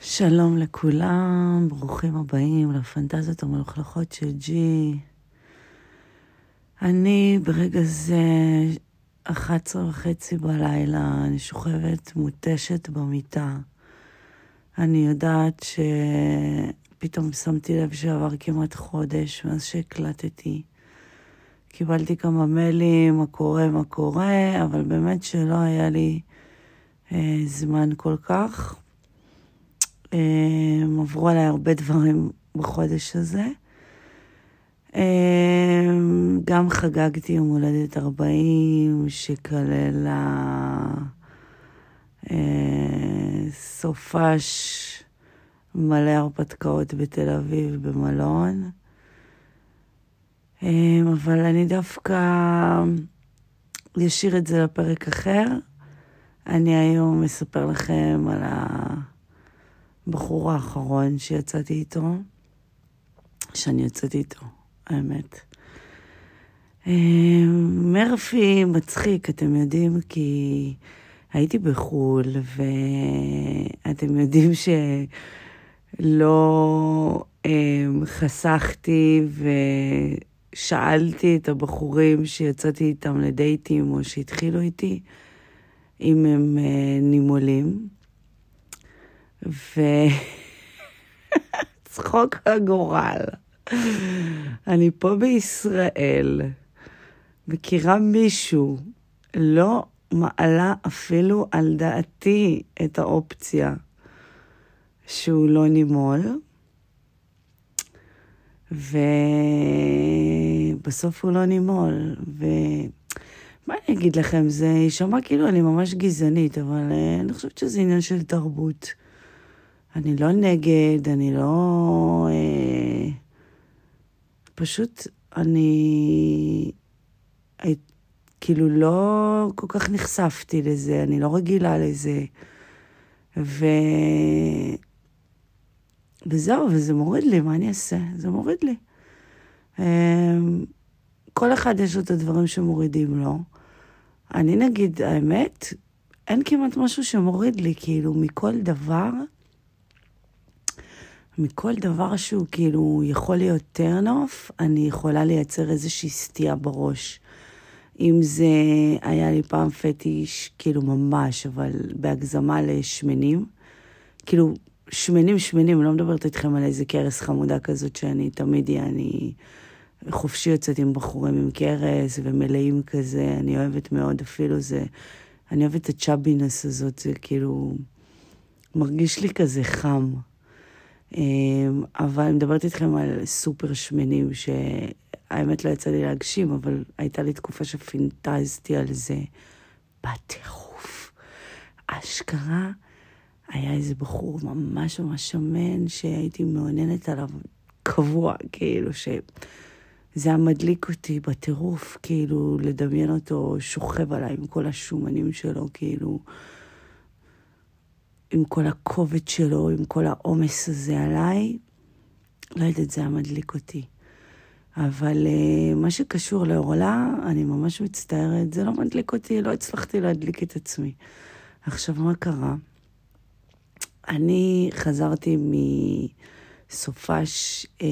שלום לכולם, ברוכים הבאים לפנטזיות המלוכלכות של ג'י. אני ברגע זה 11 וחצי בלילה, אני שוכבת מותשת במיטה. אני יודעת שפתאום שמתי לב שעבר כמעט חודש מאז שהקלטתי. קיבלתי כמה מיילים, מה קורה, מה קורה, אבל באמת שלא היה לי אה, זמן כל כך. אה, עברו עליי הרבה דברים בחודש הזה. אה, גם חגגתי יום הולדת 40, שכללה אה, סופש מלא הרפתקאות בתל אביב במלון. אה, אבל אני דווקא אשאיר את זה לפרק אחר. אני היום אספר לכם על הבחור האחרון שיצאתי איתו, שאני יצאתי איתו, האמת. מרפי מצחיק, אתם יודעים, כי הייתי בחו"ל, ואתם יודעים שלא חסכתי ושאלתי את הבחורים שיצאתי איתם לדייטים או שהתחילו איתי, אם הם נימולים. וצחוק הגורל. אני פה בישראל, מכירה מישהו, לא מעלה אפילו על דעתי את האופציה שהוא לא נימול, ובסוף הוא לא נימול, ומה אני אגיד לכם, זה יישמע כאילו אני ממש גזענית, אבל uh, אני חושבת שזה עניין של תרבות. אני לא נגד, אני לא... Uh, פשוט אני... כאילו לא כל כך נחשפתי לזה, אני לא רגילה לזה. ו... וזהו, וזה מוריד לי, מה אני אעשה? זה מוריד לי. אמ, כל אחד יש לו את הדברים שמורידים לו. אני נגיד, האמת, אין כמעט משהו שמוריד לי, כאילו, מכל דבר, מכל דבר שהוא כאילו יכול להיות טרנוף, אני יכולה לייצר איזושהי סטייה בראש. אם זה היה לי פעם פטיש, כאילו ממש, אבל בהגזמה לשמנים. כאילו, שמנים שמנים, לא מדברת איתכם על איזה קרס חמודה כזאת שאני תמיד אהיה, אני חופשי יוצאת עם בחורים עם קרס ומלאים כזה, אני אוהבת מאוד אפילו זה, אני אוהבת את הצ'אבינס הזאת, זה כאילו מרגיש לי כזה חם. אמ, אבל אני מדברת איתכם על סופר שמנים, שהאמת לא יצא לי להגשים, אבל הייתה לי תקופה שפינטזתי על זה בטירוף. אשכרה. היה איזה בחור ממש ממש שמן שהייתי מעוניינת עליו קבוע, כאילו ש... זה היה מדליק אותי בטירוף, כאילו, לדמיין אותו שוכב עליי עם כל השומנים שלו, כאילו, עם כל הכובד שלו, עם כל העומס הזה עליי. לא יודעת, זה היה מדליק אותי. אבל uh, מה שקשור לעורלה, אני ממש מצטערת, זה לא מדליק אותי, לא הצלחתי להדליק את עצמי. עכשיו, מה קרה? אני חזרתי מסופש אה,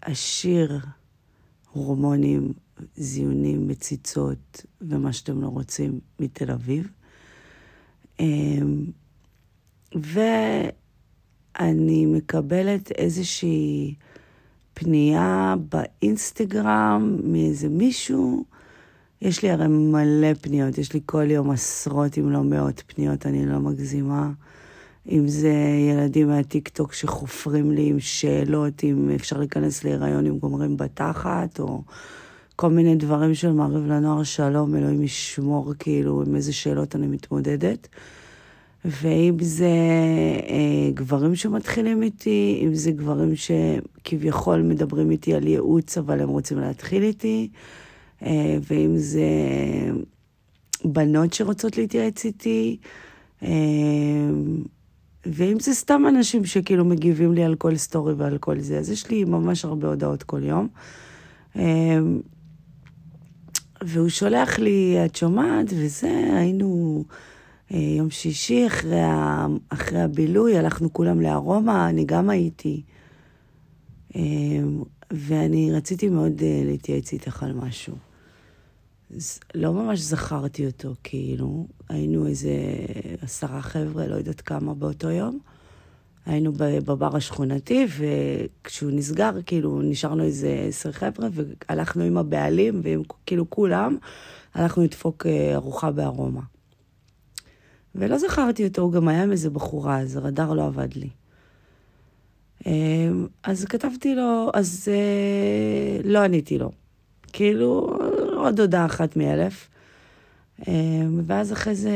עשיר הורמונים, זיונים, מציצות ומה שאתם לא רוצים מתל אביב. אה, ואני מקבלת איזושהי פנייה באינסטגרם מאיזה מישהו. יש לי הרי מלא פניות, יש לי כל יום עשרות אם לא מאות פניות, אני לא מגזימה. אם זה ילדים מהטיקטוק שחופרים לי עם שאלות, אם אפשר להיכנס להיריון עם גומרים בתחת, או כל מיני דברים של מעריב לנוער שלום, אלוהים ישמור, כאילו, עם איזה שאלות אני מתמודדת. ואם זה אה, גברים שמתחילים איתי, אם זה גברים שכביכול מדברים איתי על ייעוץ, אבל הם רוצים להתחיל איתי, אה, ואם זה בנות שרוצות להתייעץ איתי, אה, ואם זה סתם אנשים שכאילו מגיבים לי על כל סטורי ועל כל זה, אז יש לי ממש הרבה הודעות כל יום. אמ, והוא שולח לי, את שומעת, וזה, היינו אה, יום שישי אחרי, ה, אחרי הבילוי, הלכנו כולם לארומה, אני גם הייתי. אה, ואני רציתי מאוד אה, להתייעץ איתך על משהו. לא ממש זכרתי אותו, כאילו, היינו איזה עשרה חבר'ה, לא יודעת כמה באותו יום. היינו בבר השכונתי, וכשהוא נסגר, כאילו, נשארנו איזה עשר חבר'ה, והלכנו עם הבעלים, ועם כאילו כולם, הלכנו לדפוק אה, ארוחה בארומה. ולא זכרתי אותו, הוא גם היה עם איזה בחורה, אז הרדאר לא עבד לי. אמ, אז כתבתי לו, אז אה, לא עניתי לו. כאילו, עוד הודעה אחת מאלף. אמ, ואז אחרי זה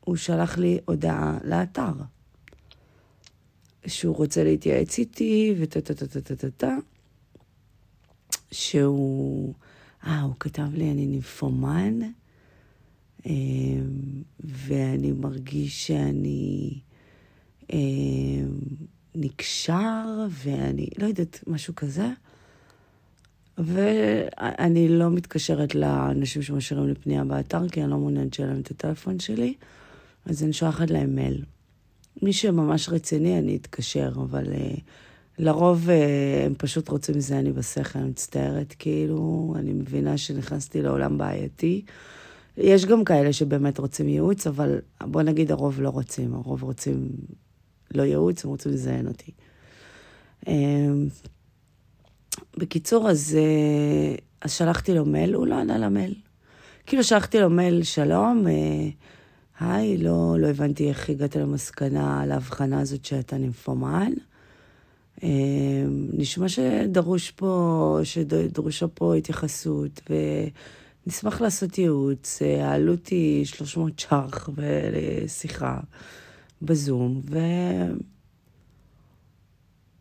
הוא שלח לי הודעה לאתר. שהוא רוצה להתייעץ איתי, וטה טה טה טה טה טה טה, שהוא... אה, הוא כתב לי, אני נימפומן, אמ, ואני מרגיש שאני אמ, נקשר, ואני לא יודעת, משהו כזה. ואני לא מתקשרת לאנשים שמשאירים לי פנייה באתר, כי אני לא מעוניינת שיהיה להם את הטלפון שלי, אז אני שולחת להם מייל. מי שממש רציני, אני אתקשר, אבל uh, לרוב uh, הם פשוט רוצים זה אני בשכל, אני מצטערת, כאילו, אני מבינה שנכנסתי לעולם בעייתי. יש גם כאלה שבאמת רוצים ייעוץ, אבל בוא נגיד הרוב לא רוצים, הרוב רוצים לא ייעוץ, הם רוצים לזיין אותי. Uh, בקיצור, אז, uh, אז שלחתי לו מייל, הוא לא ענה למייל. כאילו שלחתי לו מייל, שלום, uh, היי, לא, לא הבנתי איך הגעת למסקנה על ההבחנה הזאת שאתה נימפומן. אמ, נשמע שדרוש פה, שדרושה פה התייחסות, ונשמח לעשות ייעוץ. העלות היא 300 ש"ח לשיחה בזום,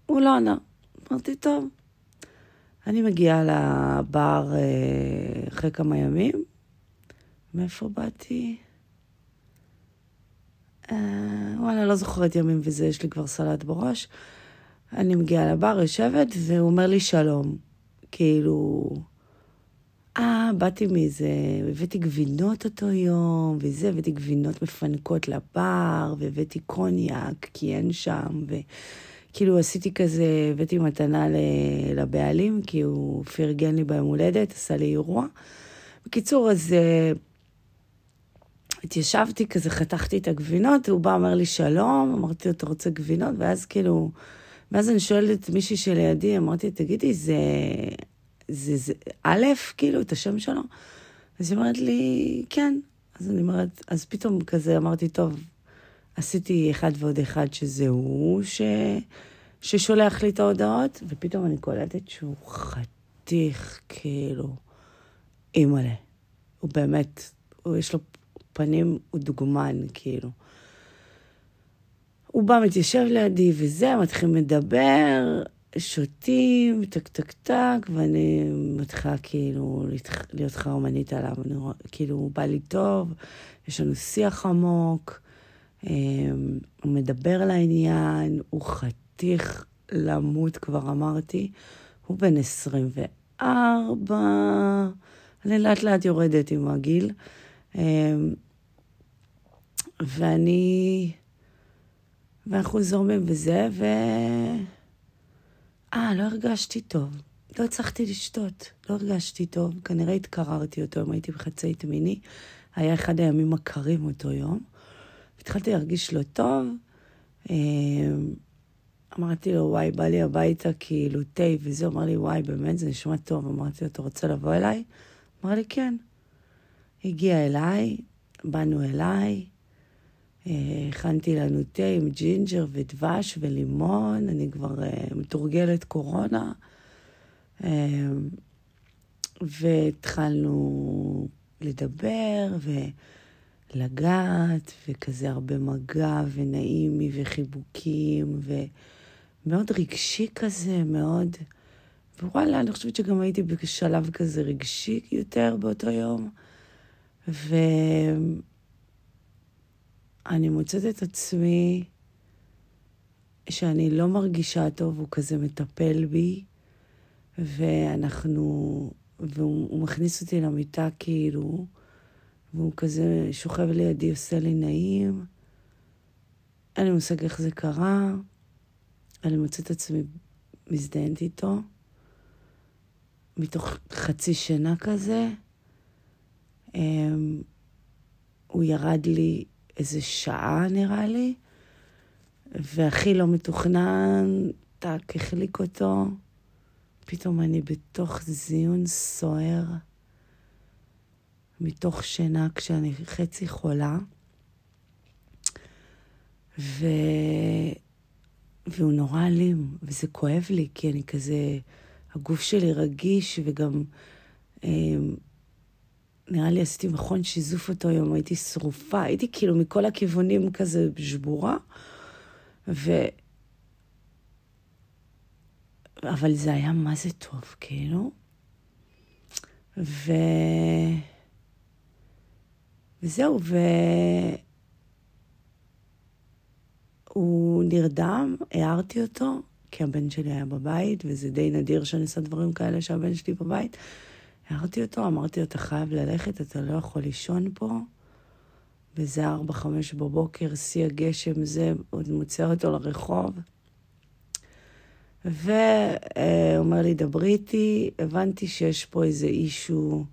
והוא לא ענה. אמרתי, טוב. אני מגיעה לבר אה, אחרי כמה ימים. מאיפה באתי? אה, וואלה, לא זוכרת ימים וזה, יש לי כבר סלט בראש. אני מגיעה לבר, יושבת, והוא אומר לי שלום. כאילו, אה, באתי מזה, הבאתי גבינות אותו יום, וזה, הבאתי גבינות מפנקות לבר, והבאתי קוניאק, כי אין שם, וכאילו עשיתי כזה, הבאתי מתנה לבעלים, כי הוא פרגן לי ביום הולדת, עשה לי אירוע. בקיצור, אז... אה, התיישבתי כזה, חתכתי את הגבינות, הוא בא, אומר לי שלום, אמרתי לו, אתה רוצה גבינות? ואז כאילו, ואז אני שואלת את מישהי שלידי, אמרתי, תגידי, זה, זה, זה א', כאילו, את השם שלו? אז היא אומרת לי, כן. אז אני אומרת, אז פתאום כזה אמרתי, טוב, עשיתי אחד ועוד אחד שזה הוא ש... ששולח לי את ההודעות, ופתאום אני קולטת שהוא חתיך, כאילו, אימא'לה. הוא באמת, הוא יש לו פנים הוא דוגמן, כאילו. הוא בא, מתיישב לידי וזה, מתחילים לדבר, שותים, טק טק טק, ואני מתחילה כאילו להיות חרמנית עליו. אני רואה, כאילו, הוא בא לי טוב, יש לנו שיח עמוק, הוא מדבר לעניין, הוא חתיך למות, כבר אמרתי. הוא בן 24, אני לאט לאט יורדת עם הגיל. אמ, ואני... ואנחנו זורמים בזה, ו... אה, לא הרגשתי טוב. לא הצלחתי לשתות, לא הרגשתי טוב. כנראה התקררתי אותו אם הייתי בחצאית מיני. היה אחד הימים הקרים אותו יום. התחלתי להרגיש לא טוב. אמ, אמרתי לו, וואי, בא לי הביתה, כאילו, תה וזה. אמר לי, וואי, באמת, זה נשמע טוב. אמרתי לו, אתה רוצה לבוא אליי? אמר לי, כן. הגיע אליי, באנו אליי, אה, הכנתי לנו תה עם ג'ינג'ר ודבש ולימון, אני כבר אה, מתורגלת קורונה. והתחלנו לדבר ולגעת, וכזה הרבה מגע ונעים לי וחיבוקים, ומאוד רגשי כזה, מאוד... ווואלה, אני חושבת שגם הייתי בשלב כזה רגשי יותר באותו יום. ואני מוצאת את עצמי שאני לא מרגישה טוב, הוא כזה מטפל בי, ואנחנו והוא מכניס אותי למיטה כאילו, והוא כזה שוכב לידי, עושה לי נעים. אין לי מושג איך זה קרה. אני מוצאת עצמי מזדיינת איתו, מתוך חצי שינה כזה. אמ, הוא ירד לי איזה שעה, נראה לי, והכי לא מתוכנן, טאק, החליק אותו. פתאום אני בתוך זיון סוער, מתוך שינה כשאני חצי חולה. ו... והוא נורא אלים, וזה כואב לי, כי אני כזה, הגוף שלי רגיש, וגם אה, נראה לי עשיתי מכון שיזוף אותו היום, הייתי שרופה, הייתי כאילו מכל הכיוונים כזה שבורה, ו... אבל זה היה מה זה טוב, כאילו. ו... וזהו, ו... הוא נרדם, הערתי אותו, כי הבן שלי היה בבית, וזה די נדיר שאני עושה דברים כאלה שהבן שלי בבית. הערתי אותו, אמרתי לו, אתה חייב ללכת, אתה לא יכול לישון פה. וזה ארבע, חמש בבוקר, שיא הגשם, זה, עוד מוצא אותו לרחוב. ואומר לי, דברי איתי, הבנתי שיש פה איזה אישו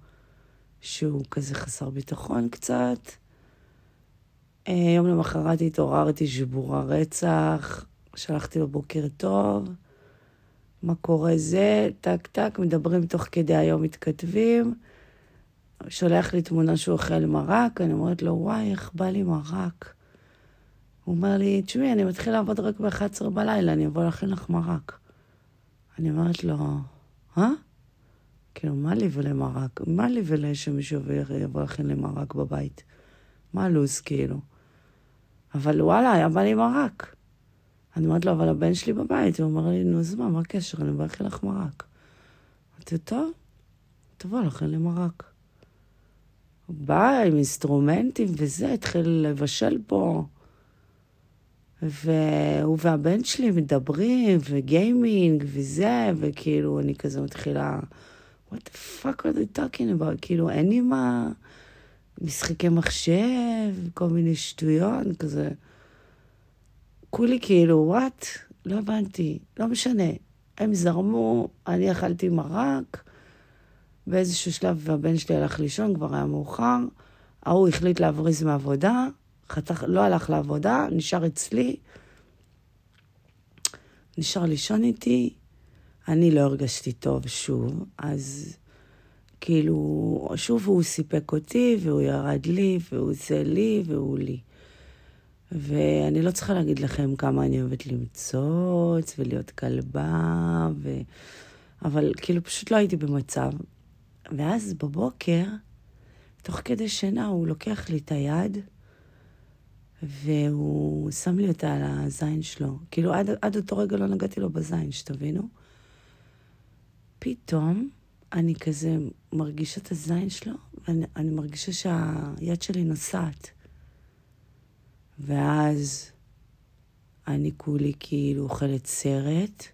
שהוא כזה חסר ביטחון קצת. אה, יום למחרת התעוררתי שבורה רצח, שלחתי לו בוקר טוב, מה קורה זה, טק טק, מדברים תוך כדי היום, מתכתבים. שולח לי תמונה שהוא אוכל מרק, אני אומרת לו, וואי, איך בא לי מרק. הוא אומר לי, תשמעי, אני מתחיל לעבוד רק ב-11 בלילה, אני אבוא להכין לך מרק. אני אומרת לו, אה? כאילו, מה לי ולמרק? מה לי ולשמישהו יבוא להכין לי מרק בבית? מה הלו"ז, כאילו? אבל וואלה, היה בא לי מרק. אני אומרת לו, אבל הבן שלי בבית. הוא אומר לי, נו, אז מה, מה הקשר? אני בא לך מרק. אמרתי, טוב, תבוא להכין לי מרק. הוא בא עם אינסטרומנטים וזה, התחיל לבשל פה. והוא והבן שלי מדברים, וגיימינג, וזה, וכאילו, אני כזה מתחילה, what the fuck are they talking about? כאילו, אין לי מה... משחקי מחשב, כל מיני שטויות, כזה. כולי כאילו, וואט? לא הבנתי, לא משנה. הם זרמו, אני אכלתי מרק, באיזשהו שלב הבן שלי הלך לישון, כבר היה מאוחר. ההוא החליט להבריז מעבודה, חתך, לא הלך לעבודה, נשאר אצלי. נשאר לישון איתי. אני לא הרגשתי טוב שוב, אז כאילו, שוב הוא סיפק אותי, והוא ירד לי, והוא זה לי, והוא לי. ואני לא צריכה להגיד לכם כמה אני אוהבת למצוץ ולהיות כלבה, ו... אבל כאילו פשוט לא הייתי במצב. ואז בבוקר, תוך כדי שינה, הוא לוקח לי את היד, והוא שם לי אותה על הזין שלו. כאילו, עד, עד אותו רגע לא נגעתי לו בזין, שתבינו. פתאום, אני כזה מרגישה את הזין שלו, ואני מרגישה שהיד שלי נוסעת. ואז אני כולי כאילו אוכלת סרט,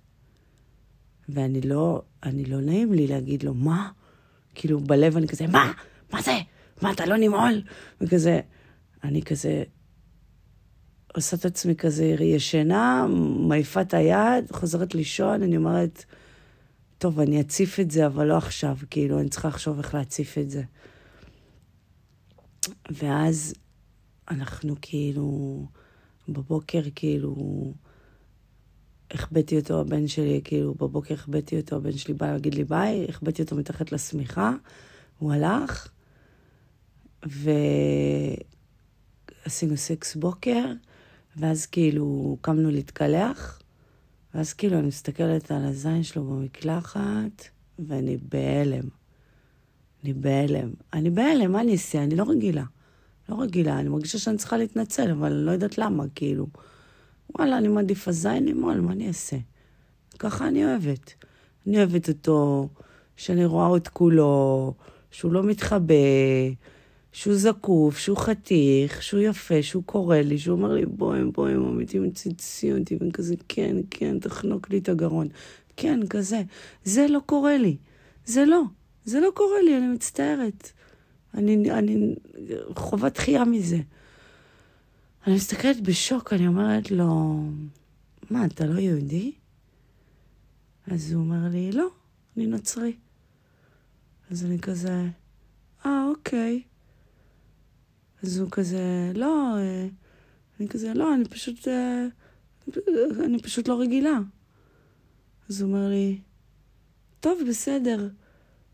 ואני לא, אני לא נעים לי להגיד לו, מה? כאילו בלב אני כזה, מה? מה זה? מה, אתה לא נמעול? וכזה, אני כזה עושה את עצמי כזה ישנה, מעיפה את היד, חוזרת לישון, אני אומרת, טוב, אני אציף את זה, אבל לא עכשיו, כאילו, אני צריכה לחשוב איך להציף את זה. ואז אנחנו כאילו, בבוקר כאילו, החבאתי אותו, הבן שלי, כאילו, בבוקר החבאתי אותו, הבן שלי בא להגיד לי ביי, החבאתי אותו מתחת לשמיכה, הוא הלך, ועשינו סקס בוקר, ואז כאילו קמנו להתקלח, ואז כאילו אני מסתכלת על הזין שלו במקלחת, ואני בהלם. אני בהלם. אני בהלם, מה אני אעשה? אני לא רגילה. לא רגילה, אני מרגישה שאני צריכה להתנצל, אבל אני לא יודעת למה, כאילו. וואלה, אני מעדיפה זין למעול, מה אני אעשה? ככה אני אוהבת. אני אוהבת אותו, שאני רואה את כולו, שהוא לא מתחבא, שהוא זקוף, שהוא חתיך, שהוא יפה, שהוא קורא לי, שהוא אומר לי, בואי, בואי, אמיתי מציצי אותי, ואני כזה, כן, כן, תחנוק לי את הגרון. כן, כזה. זה לא קורה לי. זה לא. זה לא קורה לי, אני מצטערת. אני, אני חובת דחייה מזה. אני מסתכלת בשוק, אני אומרת לו, מה, אתה לא יהודי? אז הוא אומר לי, לא, אני נוצרי. אז אני כזה, אה, אוקיי. אז הוא כזה, לא, אה, אני כזה, לא, אני פשוט, אה, אני פשוט לא רגילה. אז הוא אומר לי, טוב, בסדר.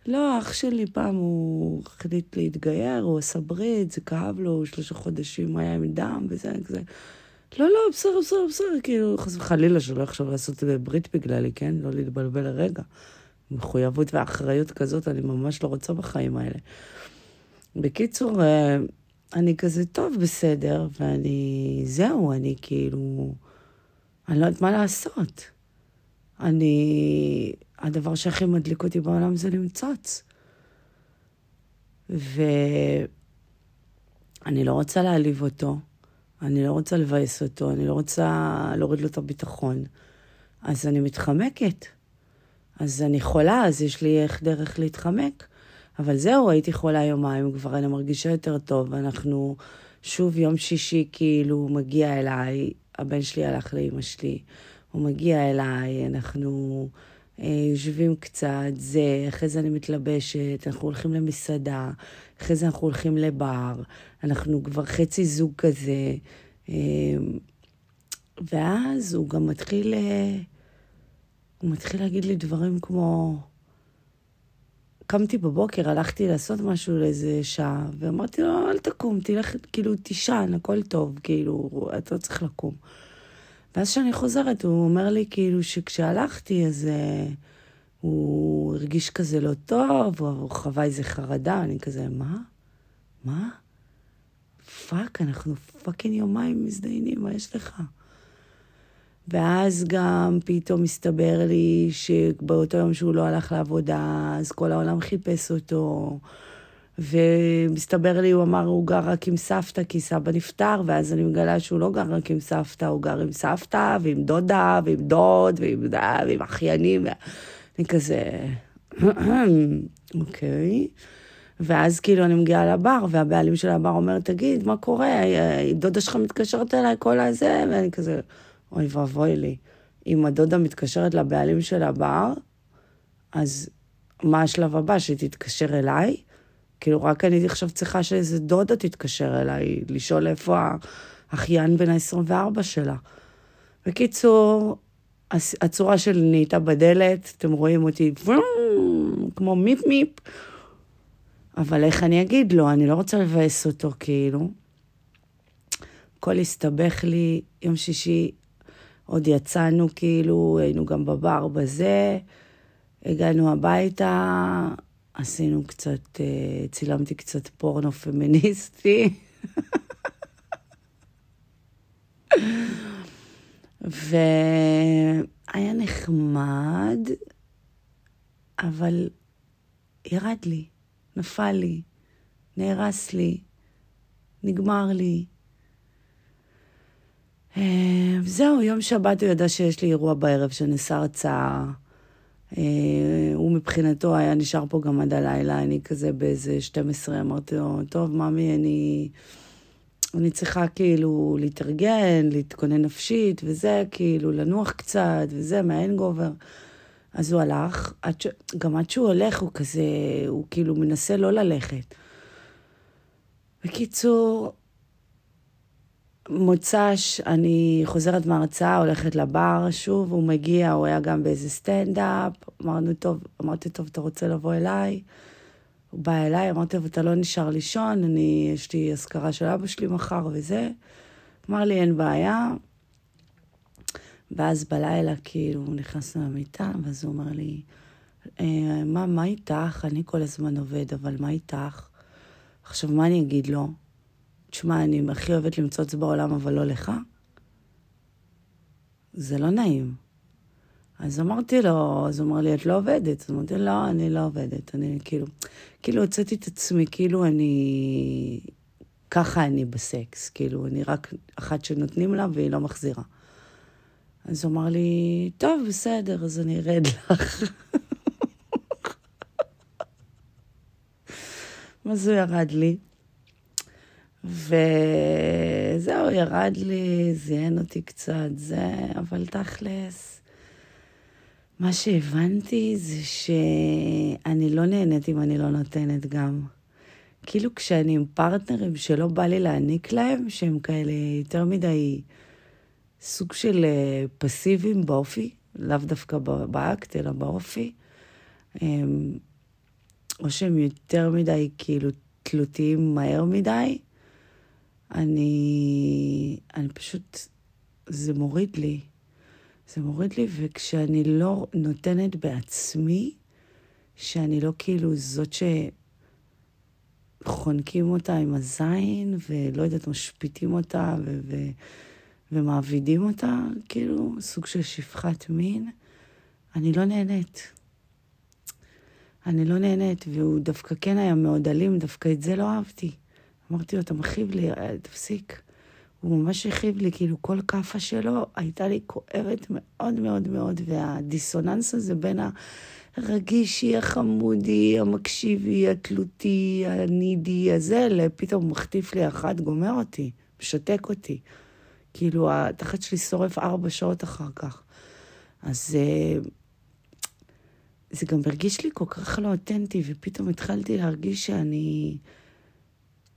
לא, אח שלי פעם הוא החליט להתגייר, הוא עשה ברית, זה כאב לו, שלושה חודשים היה עם דם וזה, כזה. לא, לא, בסדר, בסדר, בסדר, כאילו, חס וחלילה שלא יחשוב לעשות ברית בגללי, כן? לא להתבלבל לרגע. מחויבות ואחריות כזאת אני ממש לא רוצה בחיים האלה. בקיצור, אה, אני כזה, טוב, בסדר, ואני, זהו, אני כאילו, אני לא יודעת מה לעשות. אני, הדבר שהכי מדליק אותי בעולם זה למצוץ. ואני לא רוצה להעליב אותו, אני לא רוצה לבאס אותו, אני לא רוצה להוריד לו את הביטחון. אז אני מתחמקת. אז אני חולה, אז יש לי איך דרך להתחמק. אבל זהו, הייתי חולה יומיים, כבר אני מרגישה יותר טוב. אנחנו שוב יום שישי, כאילו, מגיע אליי, הבן שלי הלך לאימא שלי, הוא מגיע אליי, אנחנו אה, יושבים קצת, זה, אחרי זה אני מתלבשת, אנחנו הולכים למסעדה, אחרי זה אנחנו הולכים לבר, אנחנו כבר חצי זוג כזה. אה, ואז הוא גם מתחיל, אה, הוא מתחיל להגיד לי דברים כמו... קמתי בבוקר, הלכתי לעשות משהו לאיזה שעה, ואמרתי לו, אל תקום, תלך, כאילו, תישן, הכל טוב, כאילו, אתה לא צריך לקום. ואז כשאני חוזרת, הוא אומר לי, כאילו, שכשהלכתי, אז uh, הוא הרגיש כזה לא טוב, הוא חווה איזה חרדה, אני כזה, מה? מה? fuck, אנחנו fucking יומיים מזדיינים, מה יש לך? ואז גם פתאום מסתבר לי שבאותו יום שהוא לא הלך לעבודה, אז כל העולם חיפש אותו. ומסתבר לי, הוא אמר, הוא גר רק עם סבתא, כי סבא נפטר, ואז אני מגלה שהוא לא גר רק עם סבתא, הוא גר עם סבתא, ועם דודה, ועם דוד, ועם, ועם אחיינים. אני כזה, אוקיי. ואז כאילו אני מגיעה לבר, והבעלים של הבר אומר, תגיד, מה קורה? דודה שלך מתקשרת אליי כל הזה, ואני כזה... אוי ואבוי לי. אם הדודה מתקשרת לבעלים של הבר, אז מה השלב הבא? שהיא תתקשר אליי? כאילו, רק אני עכשיו צריכה שאיזה דודה תתקשר אליי, לשאול איפה האחיין בן ה-24 שלה. בקיצור, הצורה שלי נהייתה בדלת, אתם רואים אותי כמו מיפ מיפ, אבל איך אני אגיד לו? אני לא רוצה לבאס אותו, כאילו. הכל הסתבך לי, יום שישי עוד יצאנו כאילו, היינו גם בבר בזה, הגענו הביתה, עשינו קצת, אה, צילמתי קצת פורנו פמיניסטי. והיה נחמד, אבל ירד לי, נפל לי, נהרס לי, נגמר לי. אה, זהו, יום שבת הוא ידע שיש לי אירוע בערב עושה הרצאה. אה, הוא מבחינתו היה נשאר פה גם עד הלילה, אני כזה באיזה 12, אמרתי לו, טוב, ממי, אני, אני צריכה כאילו להתארגן, להתכונן נפשית, וזה, כאילו, לנוח קצת, וזה, מהאנגובר. אז הוא הלך, עד ש... גם עד שהוא הולך, הוא כזה, הוא כאילו מנסה לא ללכת. בקיצור, מוצ"ש, אני חוזרת מהרצאה, הולכת לבר שוב, הוא מגיע, הוא היה גם באיזה סטנדאפ, אמרנו, טוב, אמרתי, טוב, אתה רוצה לבוא אליי? הוא בא אליי, אמרתי לו, אתה לא נשאר לישון, אני, יש לי אזכרה של אבא שלי מחר וזה. אמר לי, אין בעיה. ואז בלילה, כאילו, נכנסנו למיטה, ואז הוא אומר לי, אה, מה, מה איתך? אני כל הזמן עובד, אבל מה איתך? עכשיו, מה אני אגיד לו? תשמע, אני הכי אוהבת למצוץ בעולם, אבל לא לך. זה לא נעים. אז אמרתי לו, אז הוא אמר לי, את לא עובדת? אז אמרתי, לא, אני לא עובדת. אני כאילו, כאילו הוצאתי את עצמי, כאילו אני, ככה אני בסקס, כאילו, אני רק אחת שנותנים לה והיא לא מחזירה. אז הוא אמר לי, טוב, בסדר, אז אני ארד לך. אז הוא ירד לי. וזהו, ירד לי, זיין אותי קצת, זה, אבל תכלס, מה שהבנתי זה שאני לא נהנית אם אני לא נותנת גם. כאילו כשאני עם פרטנרים שלא בא לי להעניק להם, שהם כאלה יותר מדי סוג של אה, פסיביים באופי, לאו דווקא באקט, אלא באופי, או שהם יותר מדי כאילו תלותיים מהר מדי, אני, אני פשוט, זה מוריד לי. זה מוריד לי, וכשאני לא נותנת בעצמי, שאני לא כאילו זאת שחונקים אותה עם הזין, ולא יודעת, משפיטים אותה ו- ו- ומעבידים אותה, כאילו סוג של שפחת מין, אני לא נהנית. אני לא נהנית, והוא דווקא כן היה מאוד אלים, דווקא את זה לא אהבתי. אמרתי לו, אתה מכאיב לי, אה, תפסיק. הוא ממש הכאיב לי, כאילו כל כאפה שלו הייתה לי כואבת מאוד מאוד מאוד, והדיסוננס הזה בין הרגישי, החמודי, המקשיבי, התלותי, הנידי הזה, לפתאום מחטיף לי אחת, גומר אותי, משתק אותי. כאילו, התחת שלי שורף ארבע שעות אחר כך. אז אה, זה גם הרגיש לי כל כך לא אותנטי, ופתאום התחלתי להרגיש שאני...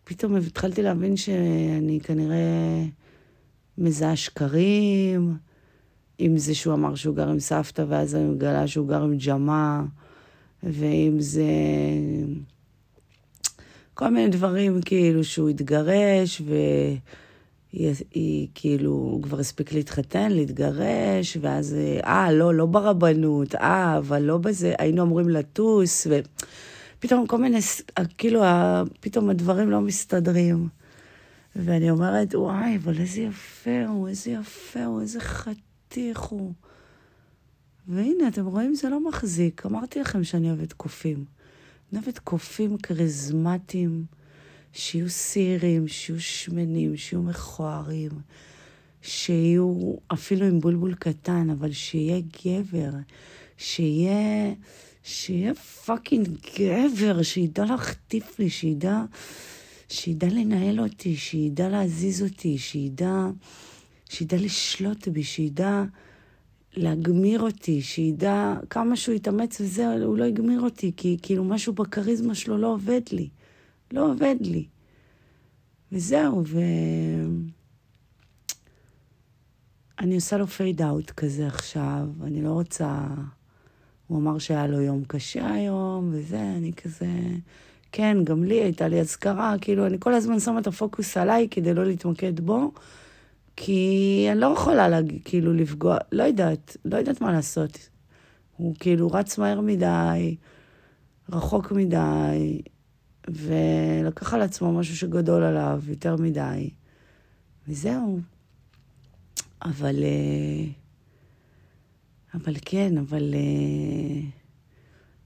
פתאום התחלתי להבין שאני כנראה מזהה שקרים, אם זה שהוא אמר שהוא גר עם סבתא, ואז אני מגלה שהוא גר עם ג'מה, ואם זה כל מיני דברים, כאילו, שהוא התגרש, והיא היא, כאילו, הוא כבר הספיק להתחתן, להתגרש, ואז, אה, לא, לא ברבנות, אה, אבל לא בזה, היינו אמורים לטוס, ו... פתאום כל מיני, כאילו, פתאום הדברים לא מסתדרים. ואני אומרת, וואי, אבל איזה יפה הוא, איזה יפה הוא, איזה חתיך הוא. והנה, אתם רואים, זה לא מחזיק. אמרתי לכם שאני אוהבת קופים. אני אוהבת קופים כריזמטיים, שיהיו סירים, שיהיו שמנים, שיהיו מכוערים, שיהיו אפילו עם בולבול קטן, אבל שיהיה גבר, שיהיה... שיהיה פאקינג גבר, שידע להחטיף לי, שידע, שידע לנהל אותי, שידע להזיז אותי, שידע, שידע לשלוט בי, שידע להגמיר אותי, שידע כמה שהוא יתאמץ וזה, הוא לא יגמיר אותי, כי כאילו משהו בכריזמה שלו לא עובד לי. לא עובד לי. וזהו, ו... אני עושה לו פייד אאוט כזה עכשיו, אני לא רוצה... הוא אמר שהיה לו יום קשה היום, וזה, אני כזה... כן, גם לי הייתה לי אזכרה, כאילו, אני כל הזמן שמה את הפוקוס עליי כדי לא להתמקד בו, כי אני לא יכולה, להגיד, כאילו, לפגוע, לא יודעת, לא יודעת מה לעשות. הוא כאילו רץ מהר מדי, רחוק מדי, ולקח על עצמו משהו שגדול עליו יותר מדי, וזהו. אבל... Uh... אבל כן, אבל... אה,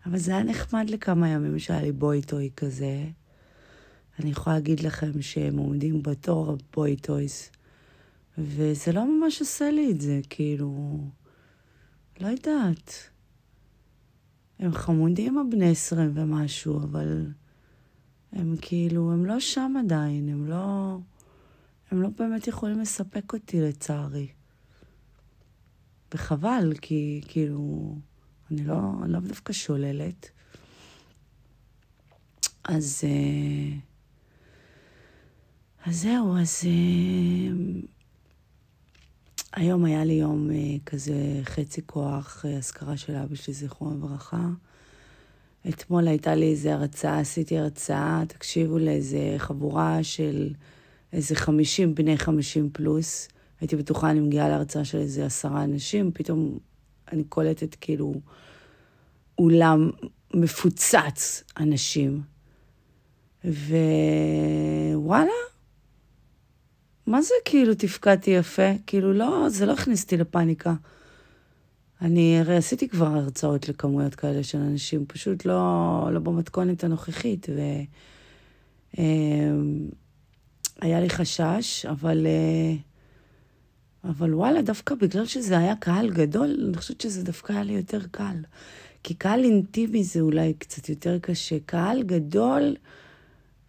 אבל זה היה נחמד לכמה ימים שהיה לי בוי טוי כזה. אני יכולה להגיד לכם שהם עומדים בתור הבוי טויס, וזה לא ממש עושה לי את זה, כאילו... לא יודעת. הם חמודים הבני עשרים ומשהו, אבל הם כאילו, הם לא שם עדיין, הם לא... הם לא באמת יכולים לספק אותי, לצערי. וחבל, כי כאילו, אני לא, אני לא דווקא שוללת. אז, אה, אז זהו, אז אה, היום היה לי יום אה, כזה חצי כוח, אזכרה של אבא שלי, זכרו לברכה. אתמול הייתה לי איזו הרצאה, עשיתי הרצאה, תקשיבו לאיזה חבורה של איזה חמישים, בני חמישים פלוס. הייתי בטוחה, אני מגיעה להרצאה של איזה עשרה אנשים, פתאום אני קולטת כאילו אולם מפוצץ אנשים. ווואלה, מה זה כאילו תפקדתי יפה? כאילו לא, זה לא הכניס אותי לפאניקה. אני הרי עשיתי כבר הרצאות לכמויות כאלה של אנשים, פשוט לא, לא במתכונת הנוכחית. והיה אמ, לי חשש, אבל... Uh, אבל וואלה, דווקא בגלל שזה היה קהל גדול, אני חושבת שזה דווקא היה לי יותר קל. כי קהל אינטימי זה אולי קצת יותר קשה. קהל גדול,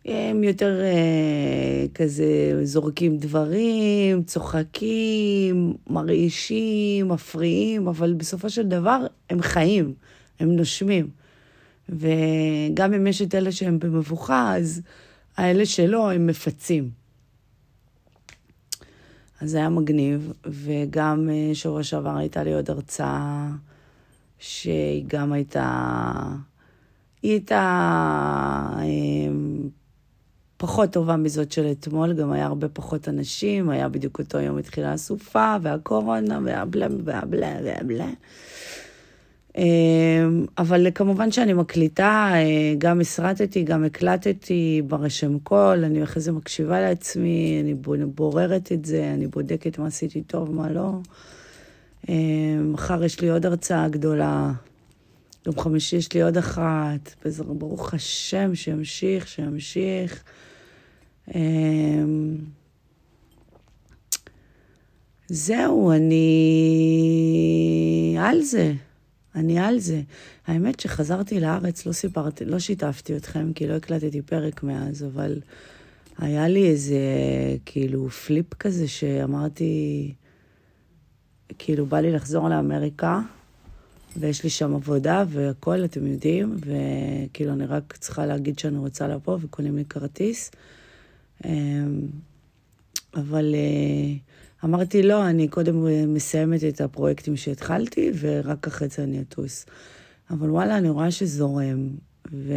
הם יותר אה, כזה זורקים דברים, צוחקים, מרעישים, מפריעים, אבל בסופו של דבר הם חיים, הם נושמים. וגם אם יש את אלה שהם במבוכה, אז האלה שלא, הם מפצים. אז זה היה מגניב, וגם אה, שבוע שעבר הייתה לי עוד הרצאה שהיא גם הייתה... היא הייתה אה, פחות טובה מזאת של אתמול, גם היה הרבה פחות אנשים, היה בדיוק אותו יום התחילה הסופה, והקורונה, והבלה והבלה והבלה. אמ, אבל כמובן שאני מקליטה, אה, גם הסרטתי, גם הקלטתי ברשם קול, אני אחרי זה מקשיבה לעצמי, אני בוררת את זה, אני בודקת מה עשיתי טוב, מה לא. אמ, מחר יש לי עוד הרצאה גדולה, יום חמישי יש לי עוד אחת, ברוך השם, שימשיך, שימשיך. אמ, זהו, אני על זה. אני על זה. האמת שחזרתי לארץ, לא סיפרתי, לא שיתפתי אתכם, כי לא הקלטתי פרק מאז, אבל היה לי איזה, כאילו, פליפ כזה שאמרתי, כאילו, בא לי לחזור לאמריקה, ויש לי שם עבודה והכול, אתם יודעים, וכאילו, אני רק צריכה להגיד שאני רוצה לבוא, וקונים לי כרטיס. אמ, אבל... Uh, אמרתי, לא, אני קודם מסיימת את הפרויקטים שהתחלתי, ורק אחרי זה אני אטוס. אבל וואלה, אני רואה שזורם, ו...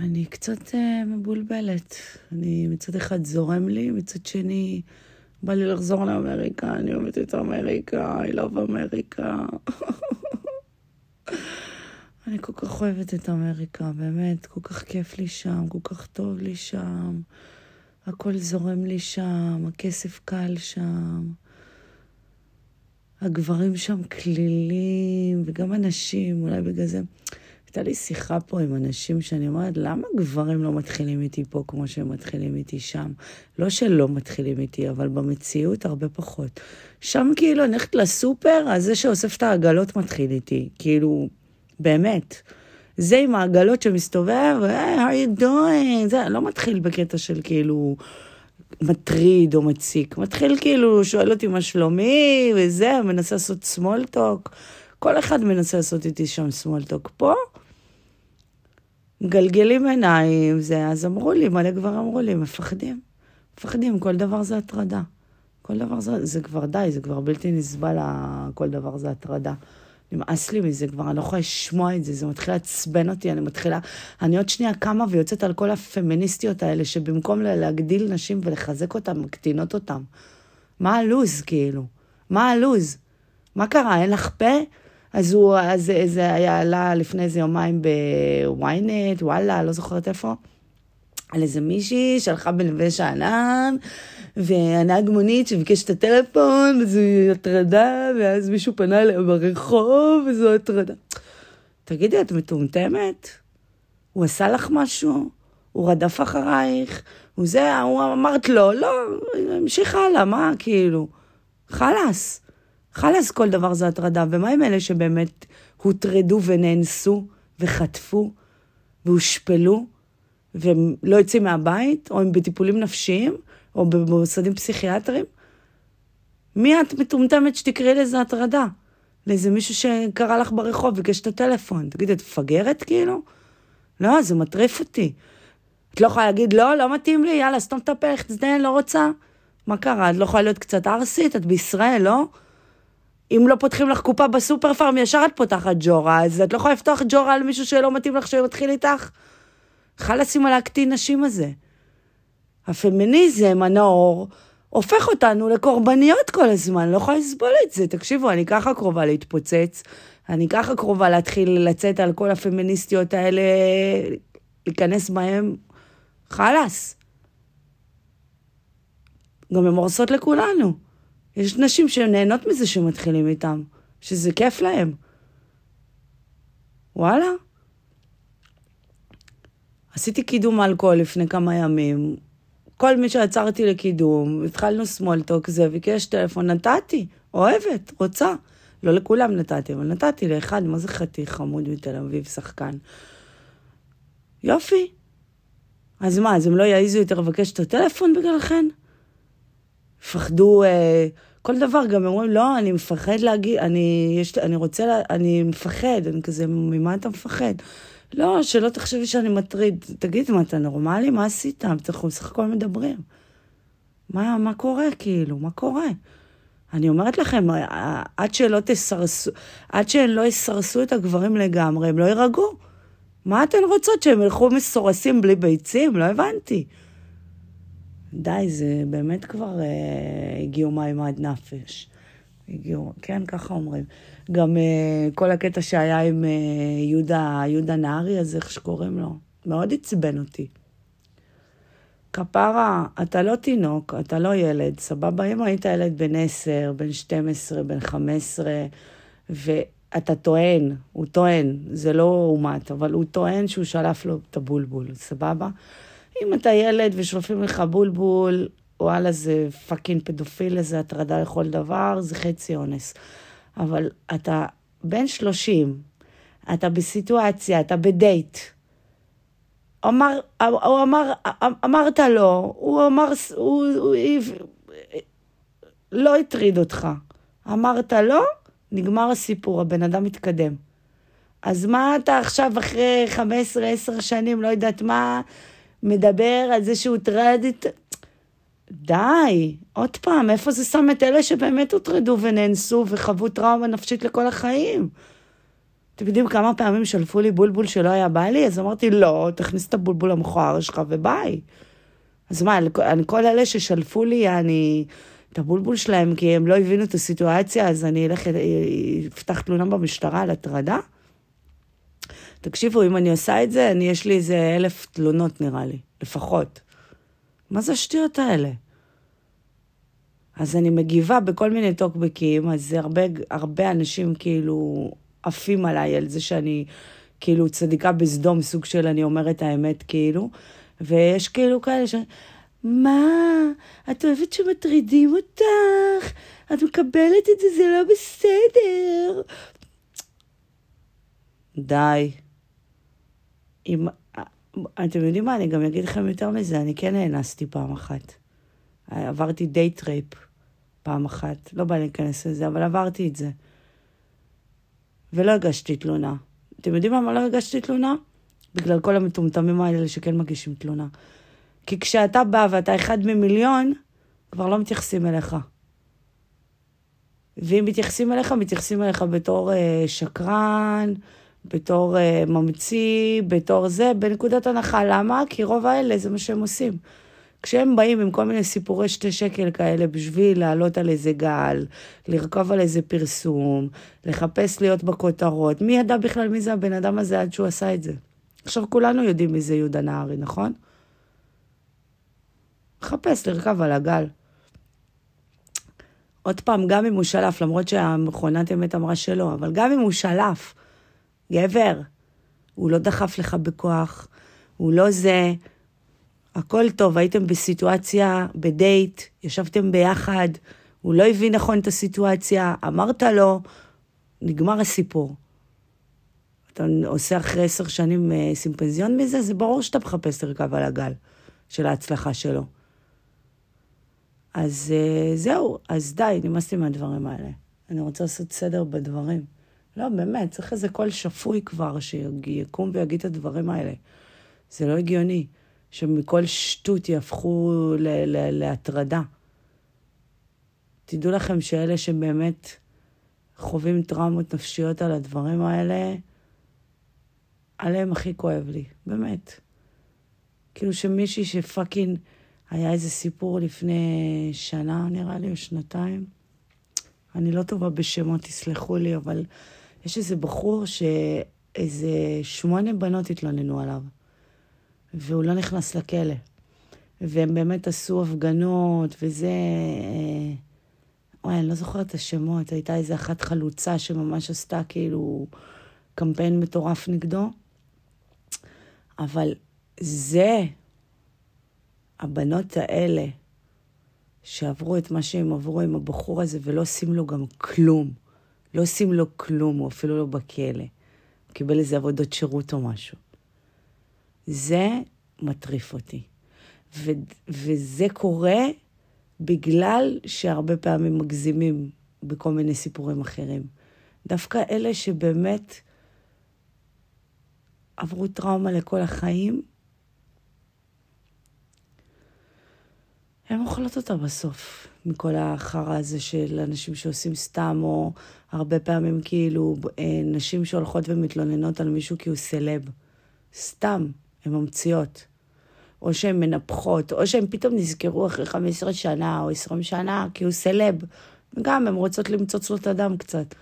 אני קצת uh, מבולבלת. אני מצד אחד זורם לי, מצד שני בא לי לחזור לאמריקה, אני אוהבת את אמריקה, I love אמריקה. אני כל כך אוהבת את אמריקה, באמת, כל כך כיף לי שם, כל כך טוב לי שם. הכל זורם לי שם, הכסף קל שם. הגברים שם כלילים, וגם הנשים, אולי בגלל זה. הייתה לי שיחה פה עם אנשים שאני אומרת, למה גברים לא מתחילים איתי פה כמו שהם מתחילים איתי שם? לא שלא מתחילים איתי, אבל במציאות הרבה פחות. שם כאילו, אני הולכת לסופר, אז זה שאוסף את העגלות מתחיל איתי. כאילו, באמת. זה עם העגלות שמסתובב, hey, how you doing? זה לא מתחיל בקטע של כאילו מטריד או מציק. מתחיל כאילו, שואל אותי מה שלומי, וזה, מנסה לעשות small talk. כל אחד מנסה לעשות איתי שם small talk. פה, מגלגלים עיניים, זה, אז אמרו לי, מלא כבר אמרו לי, מפחדים. מפחדים, כל דבר זה הטרדה. כל דבר זה, זה כבר די, זה כבר בלתי נסבל, כל דבר זה הטרדה. נמאס לי מזה כבר, אני לא יכולה לשמוע את זה, זה מתחיל לעצבן אותי, אני מתחילה... אני עוד שנייה קמה ויוצאת על כל הפמיניסטיות האלה, שבמקום להגדיל נשים ולחזק אותן, מקטינות אותן. מה הלו"ז, כאילו? מה הלו"ז? מה קרה, אין לך פה? אז הוא, אז זה היה עלה לפני איזה יומיים בוויינט, וואלה, לא זוכרת איפה. על איזה מישהי שהלכה בנווה שאנן, והנהג מונית שביקש את הטלפון, וזו הטרדה, ואז מישהו פנה אליה ברחוב, וזו הטרדה. תגידי, את מטומטמת? הוא עשה לך משהו? הוא רדף אחרייך? הוא זה, הוא אמרת לו, לא, המשיך הלאה, מה, כאילו? חלאס. חלאס כל דבר זה הטרדה. ומה עם אלה שבאמת הוטרדו ונאנסו וחטפו והושפלו והם לא יוצאים מהבית, או הם בטיפולים נפשיים, או במוסדים פסיכיאטריים? מי את מטומטמת שתקראי לזה הטרדה? לאיזה מישהו שקרא לך ברחוב, ביקש את הטלפון. תגידי, את מפגרת כאילו? לא, זה מטריף אותי. את לא יכולה להגיד, לא, לא מתאים לי, יאללה, סתום את הפה, תזדיין, לא רוצה. מה קרה? את לא יכולה להיות קצת ערסית? את בישראל, לא? אם לא פותחים לך קופה בסופר פארם, ישר את פותחת ג'ורה, אז את לא יכולה לפתוח ג'ורה על מישהו שלא מתאים לך שמתחיל איתך? חלאס עם הלהקטין נשים הזה. הפמיניזם, הנאור, הופך אותנו לקורבניות כל הזמן, לא יכולה לסבול את זה. תקשיבו, אני ככה קרובה להתפוצץ, אני ככה קרובה להתחיל לצאת על כל הפמיניסטיות האלה, להיכנס בהם, חלאס. גם הן הורסות לכולנו. יש נשים שנהנות מזה שמתחילים איתם, שזה כיף להם. וואלה. עשיתי קידום אלכוהול לפני כמה ימים. כל מי שעצרתי לקידום, התחלנו סמולטוק, זה ביקש טלפון, נתתי, אוהבת, רוצה. לא לכולם נתתי, אבל נתתי לאחד, מה זה חתיך חמוד מתל אביב, שחקן. יופי. אז מה, אז הם לא יעזו יותר לבקש את הטלפון בגללכן? יפחדו אה, כל דבר, גם אומרים, לא, אני מפחד להגיד, אני, יש, אני רוצה, לה, אני מפחד, אני כזה, ממה אתה מפחד? לא, שלא תחשבי שאני מטריד. תגיד, מה, אתה נורמלי? מה עשית? אנחנו בסך הכל מדברים. מה, מה קורה, כאילו? מה קורה? אני אומרת לכם, עד שלא תסרסו, עד שהן לא יסרסו את הגברים לגמרי, הם לא יירגעו. מה אתן רוצות, שהם ילכו מסורסים בלי ביצים? לא הבנתי. די, זה באמת כבר אה, הגיעו מים עד נפש. הגיעו, כן, ככה אומרים. גם אה, כל הקטע שהיה עם אה, יהודה, יהודה נהרי, או איך שקוראים לו, מאוד עצבן אותי. כפרה, אתה לא תינוק, אתה לא ילד, סבבה? אם היית ילד בן 10, בן 12, בן 15, ואתה טוען, הוא טוען, זה לא אומת, אבל הוא טוען שהוא שלף לו את הבולבול, סבבה? אם אתה ילד ושולפים לך בולבול, וואלה, זה fucking פדופיל, זה הטרדה לכל דבר, זה חצי אונס. אבל אתה בן 30, אתה בסיטואציה, אתה בדייט. אמר, הוא אמר, אמרת לו, הוא אמר, הוא, הוא, לא הטריד אותך. אמרת לו, נגמר הסיפור, הבן אדם מתקדם. אז מה אתה עכשיו, אחרי 15-10 שנים, לא יודעת מה, מדבר על זה שהוא את... די, עוד פעם, איפה זה שם את אלה שבאמת הוטרדו ונאנסו וחוו טראומה נפשית לכל החיים? אתם יודעים כמה פעמים שלפו לי בולבול שלא היה בא לי? אז אמרתי, לא, תכניס את הבולבול המכוער שלך וביי. אז מה, אני, כל אלה ששלפו לי, אני... את הבולבול שלהם, כי הם לא הבינו את הסיטואציה, אז אני אלך, אפתח תלונה במשטרה על הטרדה? תקשיבו, אם אני עושה את זה, אני, יש לי איזה אלף תלונות נראה לי, לפחות. מה זה השטויות האלה? אז אני מגיבה בכל מיני טוקבקים, אז הרבה, הרבה אנשים כאילו עפים עליי על זה שאני כאילו צדיקה בסדום, סוג של אני אומרת האמת כאילו, ויש כאילו כאלה ש... מה? את אוהבת שמטרידים אותך? את מקבלת את זה, זה לא בסדר. די. אם... אתם יודעים מה, אני גם אגיד לכם יותר מזה, אני כן נאנסתי פעם אחת. עברתי date rape פעם אחת. לא בא להיכנס לזה, אבל עברתי את זה. ולא הגשתי תלונה. אתם יודעים למה לא הגשתי תלונה? בגלל כל המטומטמים האלה שכן מגישים תלונה. כי כשאתה בא ואתה אחד ממיליון, כבר לא מתייחסים אליך. ואם מתייחסים אליך, מתייחסים אליך בתור אה, שקרן, בתור uh, ממציא, בתור זה, בנקודת הנחה. למה? כי רוב האלה זה מה שהם עושים. כשהם באים עם כל מיני סיפורי שתי שקל כאלה בשביל לעלות על איזה גל, לרכוב על איזה פרסום, לחפש להיות בכותרות, מי ידע בכלל מי זה הבן אדם הזה עד שהוא עשה את זה? עכשיו כולנו יודעים מי זה יהודה נהרי, נכון? לחפש, לרכב על הגל. עוד פעם, גם אם הוא שלף, למרות שהמכונת אמת אמרה שלא, אבל גם אם הוא שלף, גבר, הוא לא דחף לך בכוח, הוא לא זה. הכל טוב, הייתם בסיטואציה, בדייט, ישבתם ביחד, הוא לא הבין נכון את הסיטואציה, אמרת לו, נגמר הסיפור. אתה עושה אחרי עשר שנים אה, סימפזיון מזה, זה ברור שאתה מחפש לרכב על הגל של ההצלחה שלו. אז אה, זהו, אז די, נמאסתי מהדברים האלה. אני רוצה לעשות סדר בדברים. לא, באמת, צריך איזה קול שפוי כבר, שיקום ויגיד את הדברים האלה. זה לא הגיוני שמכל שטות יהפכו להטרדה. תדעו לכם שאלה שבאמת חווים טראומות נפשיות על הדברים האלה, עליהם הכי כואב לי, באמת. כאילו שמישהי שפאקינג, היה איזה סיפור לפני שנה, נראה לי, או שנתיים. אני לא טובה בשמות, תסלחו לי, אבל יש איזה בחור שאיזה שמונה בנות התלוננו עליו, והוא לא נכנס לכלא. והם באמת עשו הפגנות, וזה... אה, וואי, אני לא זוכרת את השמות, הייתה איזה אחת חלוצה שממש עשתה כאילו קמפיין מטורף נגדו. אבל זה, הבנות האלה, שעברו את מה שהם עברו עם הבחור הזה ולא עושים לו גם כלום. לא עושים לו כלום, הוא אפילו לא בכלא. הוא קיבל איזה עבודות שירות או משהו. זה מטריף אותי. ו- וזה קורה בגלל שהרבה פעמים מגזימים בכל מיני סיפורים אחרים. דווקא אלה שבאמת עברו טראומה לכל החיים, הן אוכלות אותה בסוף, מכל החרא הזה של אנשים שעושים סתם, או הרבה פעמים כאילו אה, נשים שהולכות ומתלוננות על מישהו כי הוא סלב. סתם, הן ממציאות. או שהן מנפחות, או שהן פתאום נזכרו אחרי 15 שנה או 20 שנה כי הוא סלב. וגם הן רוצות למצוץ לו את הדם קצת.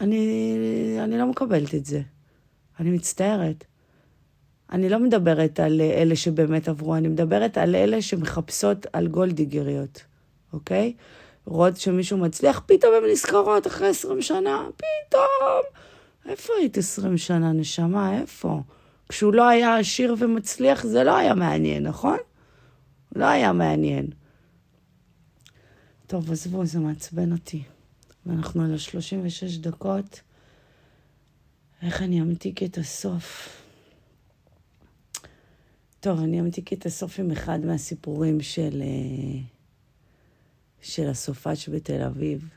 אני, אני לא מקבלת את זה. אני מצטערת. אני לא מדברת על אלה שבאמת עברו, אני מדברת על אלה שמחפשות על גולדיגריות, אוקיי? רואות שמישהו מצליח, פתאום הן נזכרות אחרי 20 שנה, פתאום. איפה היית 20 שנה, נשמה? איפה? כשהוא לא היה עשיר ומצליח, זה לא היה מעניין, נכון? לא היה מעניין. טוב, עזבו, זה מעצבן אותי. ואנחנו על ה-36 דקות. איך אני אמתיק את הסוף? טוב, אני אמתיק את הסוף עם אחד מהסיפורים של, אה, של הסופש בתל אביב.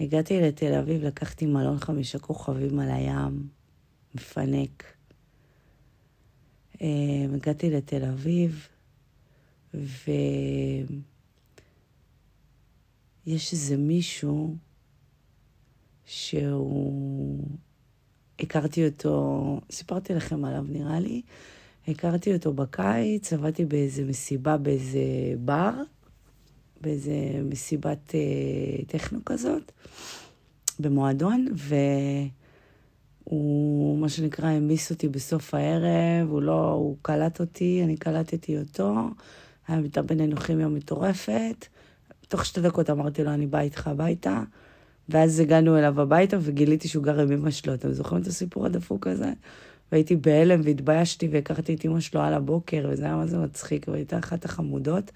הגעתי לתל אביב, לקחתי מלון חמישה כוכבים על הים, מפנק. אה, הגעתי לתל אביב, ויש איזה מישהו שהוא... הכרתי אותו, סיפרתי לכם עליו נראה לי, הכרתי אותו בקיץ, עבדתי באיזה מסיבה באיזה בר, באיזה מסיבת אה, טכנו כזאת, במועדון, והוא, מה שנקרא, העמיס אותי בסוף הערב, הוא לא, הוא קלט אותי, אני קלטתי אותו, הייתה בינינו כימיה מטורפת. תוך שתי דקות אמרתי לו, אני באה איתך הביתה. ואז הגענו אליו הביתה וגיליתי שהוא גר עם אמא שלו. אתם זוכרים את הסיפור הדפוק הזה? והייתי בהלם והתביישתי והכרתי את אמא שלו על הבוקר, וזה היה מה זה מצחיק, והייתה אחת החמודות.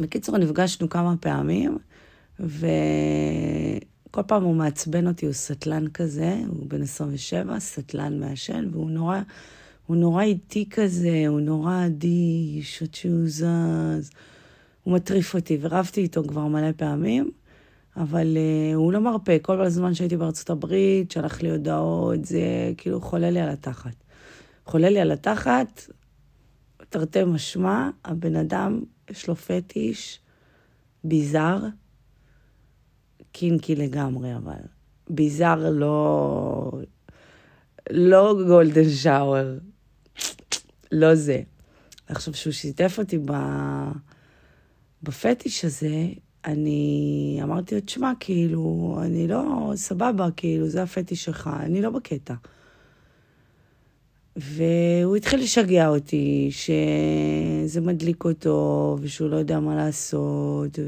בקיצור, נפגשנו כמה פעמים, וכל פעם הוא מעצבן אותי, הוא סטלן כזה, הוא בן 27, סטלן מעשן, והוא נורא, הוא נורא איטי כזה, הוא נורא אדיש, עד שהוא זז. הוא מטריף אותי, ורבתי איתו כבר מלא פעמים. אבל uh, הוא לא מרפה. כל הזמן שהייתי בארצות הברית, שלח לי הודעות, זה כאילו חולה לי על התחת. חולה לי על התחת, תרתי משמע, הבן אדם, יש לו פטיש ביזאר, קינקי לגמרי, אבל. ביזאר לא... לא גולדן שאואר. לא זה. עכשיו, שהוא שיתף אותי ב... בפטיש הזה, אני אמרתי לו, תשמע, כאילו, אני לא, סבבה, כאילו, זה הפטיש שלך, אני לא בקטע. והוא התחיל לשגע אותי, שזה מדליק אותו, ושהוא לא יודע מה לעשות,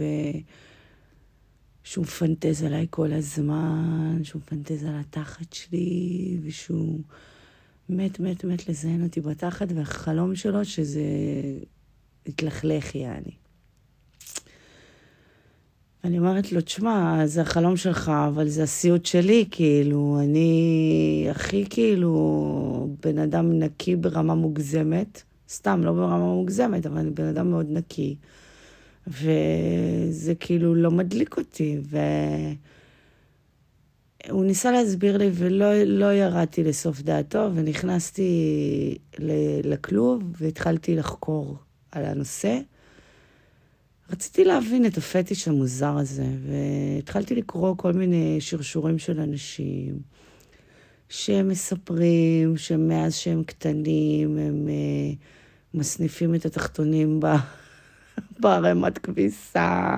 ושהוא מפנטז עליי כל הזמן, שהוא מפנטז על התחת שלי, ושהוא מת, מת, מת לזיין אותי בתחת, והחלום שלו שזה התלכלך, יעני. אני אומרת לו, תשמע, זה החלום שלך, אבל זה הסיוט שלי, כאילו, אני הכי כאילו בן אדם נקי ברמה מוגזמת, סתם, לא ברמה מוגזמת, אבל אני בן אדם מאוד נקי, וזה כאילו לא מדליק אותי, והוא ניסה להסביר לי ולא לא ירדתי לסוף דעתו, ונכנסתי לכלוב והתחלתי לחקור על הנושא. רציתי להבין את הפטיש המוזר הזה, והתחלתי לקרוא כל מיני שרשורים של אנשים שהם מספרים שמאז שהם קטנים הם uh, מסניפים את התחתונים ב... בערימת כביסה.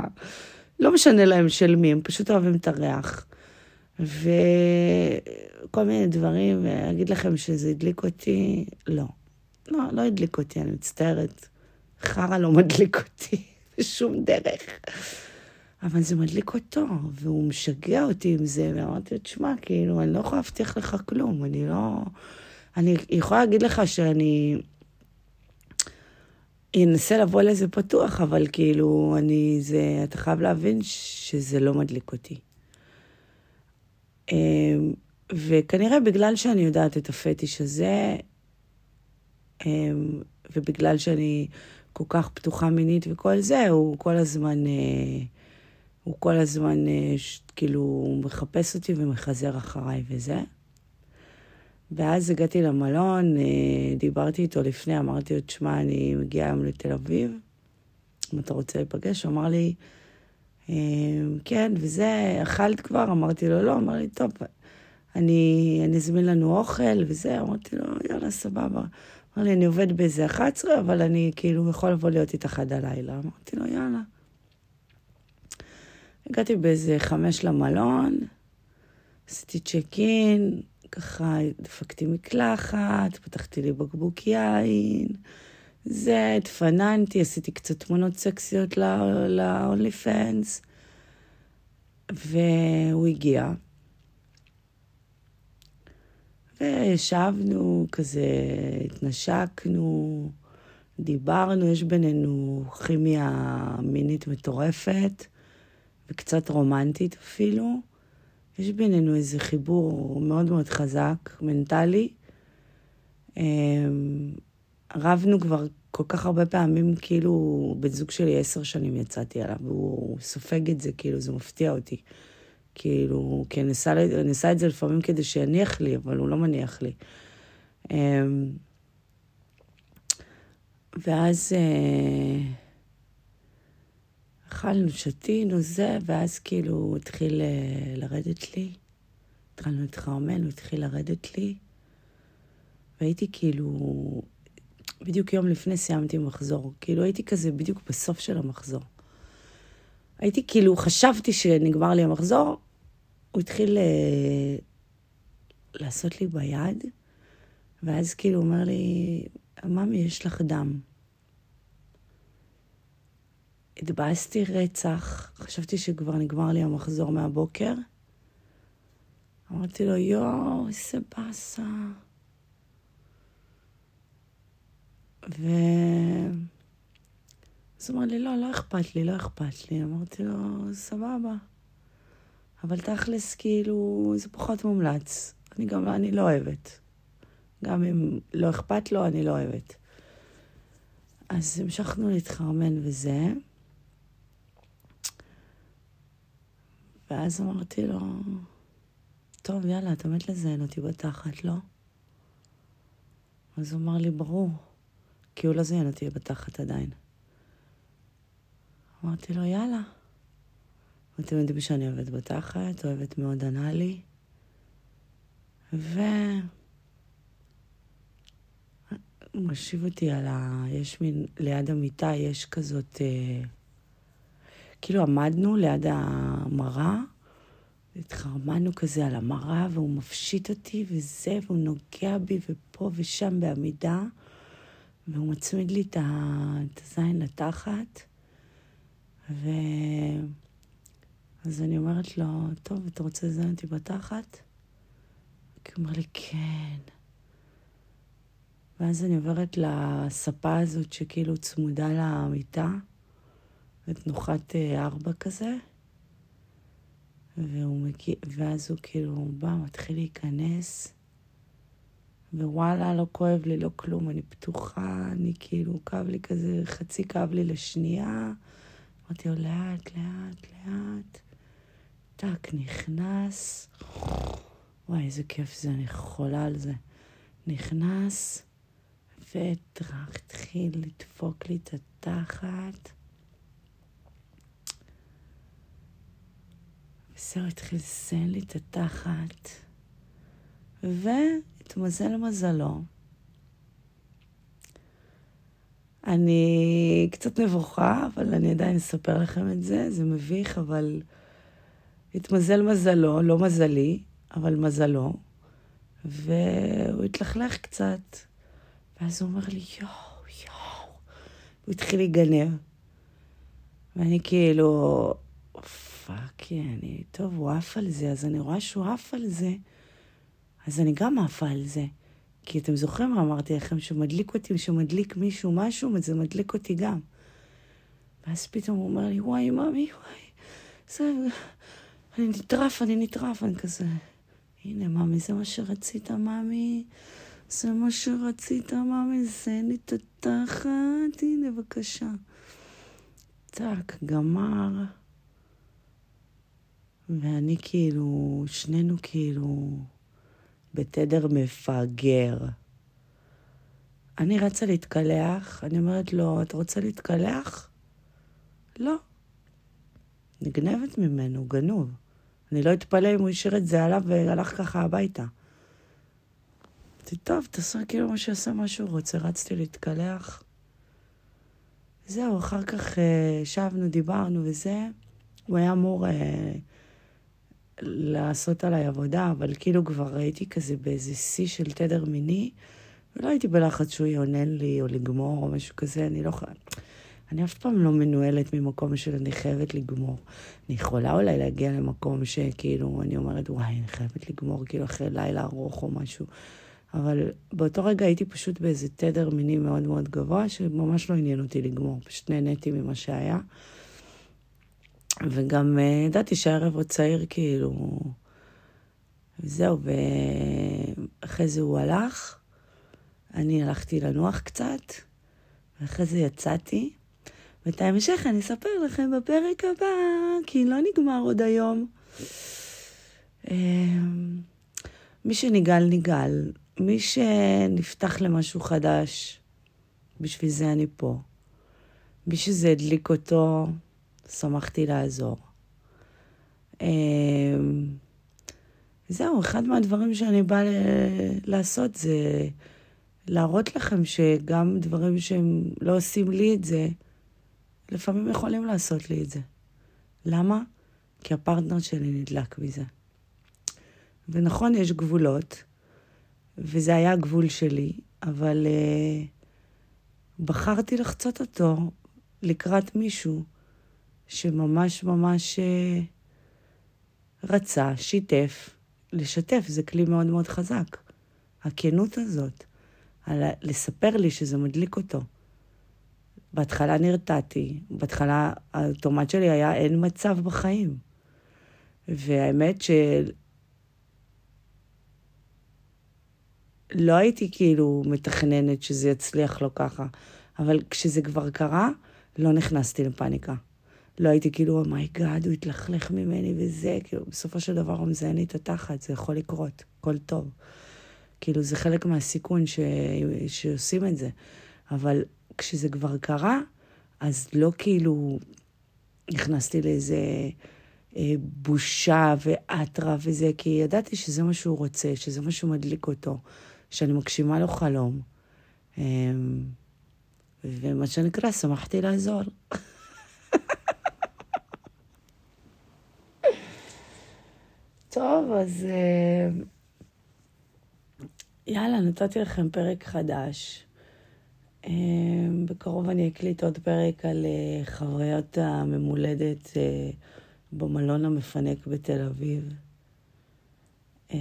לא משנה להם של מי, הם פשוט אוהבים את הריח. וכל מיני דברים, ואגיד לכם שזה הדליק אותי, לא. לא, לא הדליק אותי, אני מצטערת. חרא לא מדליק אותי. בשום דרך. אבל זה מדליק אותו, והוא משגע אותי עם זה, ואמרתי לו, תשמע, כאילו, אני לא יכולה להבטיח לך כלום, אני לא... אני יכולה להגיד לך שאני אנסה לבוא לזה פתוח, אבל כאילו, אני, זה, אתה חייב להבין שזה לא מדליק אותי. אמ, וכנראה בגלל שאני יודעת את הפטיש הזה, אמ, ובגלל שאני כל כך פתוחה מינית וכל זה, הוא כל הזמן, אה, הוא כל הזמן אה, כאילו הוא מחפש אותי ומחזר אחריי וזה. ואז הגעתי למלון, אה, דיברתי איתו לפני, אמרתי לו, תשמע, אני מגיעה היום לתל אביב, אם אתה רוצה להיפגש? הוא אמר לי, כן, וזה, אכלת כבר? אמרתי לו, לא, אמר לי, טוב, אני, אני אזמין לנו אוכל וזה, אמרתי לו, יאללה, סבבה. אמר לי, אני עובד באיזה 11, אבל אני כאילו יכול לבוא להיות איתך עד הלילה. אמרתי לו, יאללה. הגעתי באיזה חמש למלון, עשיתי צ'ק אין, ככה דפקתי מקלחת, פתחתי לי בקבוק יין, זה, התפננתי, עשיתי קצת תמונות סקסיות ל-only fans, והוא הגיע. וישבנו, כזה התנשקנו, דיברנו, יש בינינו כימיה מינית מטורפת, וקצת רומנטית אפילו. יש בינינו איזה חיבור מאוד מאוד חזק, מנטלי. אמ, רבנו כבר כל כך הרבה פעמים, כאילו, בן זוג שלי עשר שנים יצאתי עליו, והוא סופג את זה, כאילו, זה מפתיע אותי. כאילו, כי אני עושה את זה לפעמים כדי שיניח לי, אבל הוא לא מניח לי. אמ, ואז אה, אכלנו, שתינו, זה, ואז כאילו הוא התחיל אה, לרדת לי. התחלנו להתחרמן, הוא התחיל לרדת לי. והייתי כאילו, בדיוק יום לפני סיימתי מחזור. כאילו הייתי כזה בדיוק בסוף של המחזור. הייתי כאילו, חשבתי שנגמר לי המחזור, הוא התחיל אה, לעשות לי ביד, ואז כאילו הוא אומר לי, ממי, יש לך דם. התבאסתי רצח, חשבתי שכבר נגמר לי המחזור מהבוקר. אמרתי לו, יואו, איזה באסה. ו... אז הוא אמר לי, לא, לא אכפת לי, לא אכפת לי. אמרתי לו, סבבה. אבל תכלס, כאילו, זה פחות מומלץ. אני גם, אני לא אוהבת. גם אם לא אכפת לו, אני לא אוהבת. אז המשכנו להתחרמן וזה. ואז אמרתי לו, טוב, יאללה, אתה מת לזיין אותי בתחת, לא? אז הוא אמר לי, ברור, כי הוא לא זיין אותי בתחת עדיין. אמרתי לו, יאללה. ואתם יודעים שאני אוהבת בתחת, אוהבת מאוד אנאלי. ו... משיב אותי על ה... יש מין... ליד המיטה יש כזאת... אה... כאילו עמדנו ליד המראה, התחרמנו כזה על המראה, והוא מפשיט אותי וזה, והוא נוגע בי ופה ושם בעמידה, והוא מצמיד לי את הזין לתחת, ו... אז אני אומרת לו, טוב, אתה רוצה לזיין אותי בתחת? כי הוא אומר לי, כן. ואז אני עוברת לספה הזאת שכאילו צמודה למיטה, ותנוחת אה, ארבע כזה, והוא מגיע, ואז הוא כאילו הוא בא, מתחיל להיכנס, ווואלה, לא כואב לי, לא כלום, אני פתוחה, אני כאילו, כאב לי כזה, חצי כאב לי לשנייה. אמרתי לו, לאט, לאט, לאט. טאק, נכנס, וואי, איזה כיף זה, אני חולה על זה. נכנס, והתחיל לדפוק לי את התחת. וזהו, התחיל לזיין לי את התחת. והתמזל מזלו. אני קצת נבוכה, אבל אני עדיין אספר לכם את זה, זה מביך, אבל התמזל מזלו, לא מזלי, אבל מזלו, והוא התלכלך קצת, ואז הוא אומר לי, יואו, יואו, הוא התחיל להיגנב. ואני כאילו, fuck, אני, טוב, הוא עף על זה, אז אני רואה שהוא עף על זה, אז אני גם עפה על זה. כי אתם זוכרים מה אמרתי לכם, שמדליק אותי, שמדליק מישהו משהו, זה מדליק אותי גם. ואז פתאום הוא אומר לי, וואי, ממי, וואי, זה... אני נטרף, אני נטרף, אני כזה, הנה, ממי, זה מה שרצית, ממי? זה מה שרצית, ממי? זה לי את התחת, הנה, בבקשה. טאק, גמר. ואני כאילו, שנינו כאילו בתדר מפגר. אני רצה להתקלח, אני אומרת לו, את רוצה להתקלח? לא. נגנבת ממנו, גנוב. אני לא אתפלא אם הוא השאיר את זה עליו והלך ככה הביתה. אמרתי, טוב, תעשה כאילו מה שעשה מה שהוא רוצה, רצתי להתקלח. זהו, אחר כך אה, ישבנו, דיברנו וזה. הוא היה אמור אה, לעשות עליי עבודה, אבל כאילו כבר הייתי כזה באיזה שיא של תדר מיני, ולא הייתי בלחץ שהוא יעונן לי או לגמור או משהו כזה, אני לא. אני אף פעם לא מנוהלת ממקום של אני חייבת לגמור. אני יכולה אולי להגיע למקום שכאילו, אני אומרת, וואי, אני חייבת לגמור, כאילו אחרי לילה ארוך או משהו. אבל באותו רגע הייתי פשוט באיזה תדר מיני מאוד מאוד גבוה, שממש לא עניין אותי לגמור, פשוט נהניתי ממה שהיה. וגם uh, ידעתי שהערב עוד צעיר, כאילו... וזהו, ואחרי זה הוא הלך, אני הלכתי לנוח קצת, ואחרי זה יצאתי, ואת ההמשך אני אספר לכם בפרק הבא, כי לא נגמר עוד היום. אמ, מי שניגל, ניגל. מי שנפתח למשהו חדש, בשביל זה אני פה. מי שזה הדליק אותו, שמחתי לעזור. אמ, זהו, אחד מהדברים שאני באה לעשות זה להראות לכם שגם דברים שהם לא עושים לי את זה, לפעמים יכולים לעשות לי את זה. למה? כי הפרטנר שלי נדלק מזה. ונכון, יש גבולות, וזה היה הגבול שלי, אבל uh, בחרתי לחצות אותו לקראת מישהו שממש ממש uh, רצה, שיתף. לשתף זה כלי מאוד מאוד חזק. הכנות הזאת, על לספר לי שזה מדליק אותו. בהתחלה נרתעתי, בהתחלה האוטומט שלי היה אין מצב בחיים. והאמת שלא הייתי כאילו מתכננת שזה יצליח לו ככה, אבל כשזה כבר קרה, לא נכנסתי לפאניקה. לא הייתי כאילו, oh my god, או הוא התלכלך ממני וזה, כאילו, בסופו של דבר הוא מזיין לי את התחת, זה יכול לקרות, הכל טוב. כאילו, זה חלק מהסיכון ש... שעושים את זה. אבל כשזה כבר קרה, אז לא כאילו נכנסתי לאיזה אה, בושה וטראומה וזה, כי ידעתי שזה מה שהוא רוצה, שזה מה שמדליק אותו, שאני מגשימה לו חלום. אה, ומה שנקרא, שמחתי לעזור. טוב, אז אה, יאללה, נתתי לכם פרק חדש. אמ, בקרוב אני אקליט עוד פרק על אה, חוויות המולדת אה, במלון המפנק בתל אביב. אמ,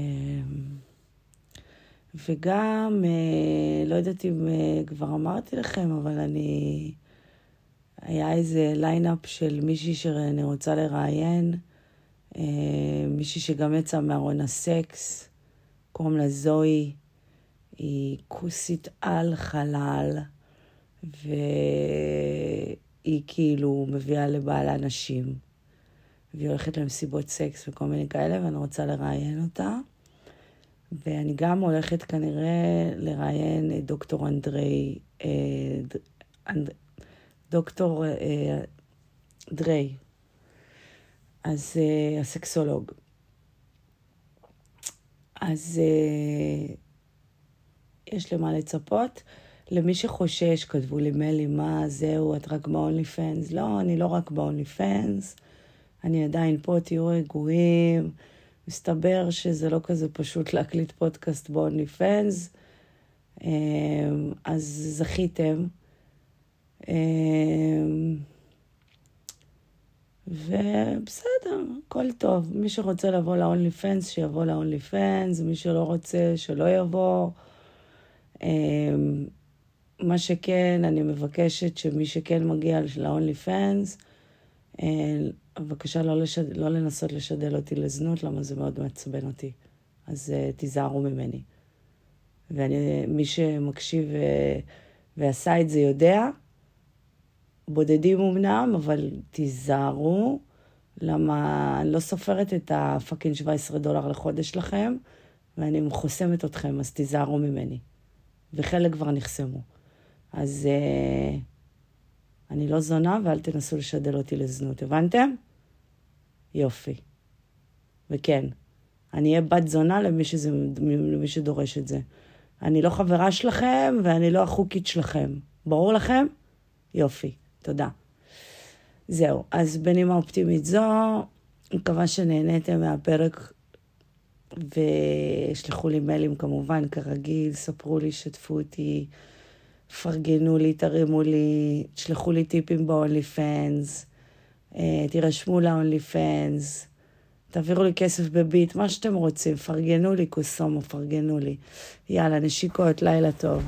וגם, אה, לא יודעת אם כבר אמרתי לכם, אבל אני... היה איזה line-up של מישהי שאני רוצה לראיין, מישהי שגם יצאה מארון הסקס, קוראים לה זוהי, היא כוסית על חלל. והיא כאילו מביאה לבעלה נשים, והיא הולכת למסיבות סקס וכל מיני כאלה, ואני רוצה לראיין אותה. ואני גם הולכת כנראה לראיין את דוקטור אנדרי, אה, דוקטור אה, דרי, אז אה, הסקסולוג. אז יש למה לצפות. למי שחושש, כתבו לי מיילים, מה, זהו, את רק ב-only fans? לא, אני לא רק ב-only fans, אני עדיין פה, תהיו רגועים. מסתבר שזה לא כזה פשוט להקליט פודקאסט ב-only fans, אמ, אז זכיתם. אמ, ובסדר, הכל טוב. מי שרוצה לבוא ל-only fans, שיבוא ל-only fans, מי שלא רוצה, שלא יבוא. אמ, מה שכן, אני מבקשת שמי שכן מגיע ל-only fans, אה, בבקשה לא, לשד... לא לנסות לשדל אותי לזנות, למה זה מאוד מעצבן אותי. אז uh, תיזהרו ממני. ומי שמקשיב uh, ועשה את זה יודע, בודדים אמנם, אבל תיזהרו, למה אני לא סופרת את הפאקינג 17 דולר לחודש שלכם, ואני חוסמת אתכם, אז תיזהרו ממני. וחלק כבר נחסמו. אז uh, אני לא זונה ואל תנסו לשדל אותי לזנות, הבנתם? יופי. וכן, אני אהיה בת זונה למי, שזה, למי שדורש את זה. אני לא חברה שלכם ואני לא החוקית שלכם. ברור לכם? יופי, תודה. זהו, אז בנימה אופטימית זו, מקווה שנהניתם מהפרק וישלחו לי מיילים כמובן, כרגיל, ספרו לי, שתפו אותי, פרגנו לי, תרימו לי, תשלחו לי טיפים ב-only fans, אה, תירשמו ל-only fans. תעבירו לי כסף בביט, מה שאתם רוצים, פרגנו לי קוסומו, פרגנו לי. יאללה, נשיקות, לילה טוב.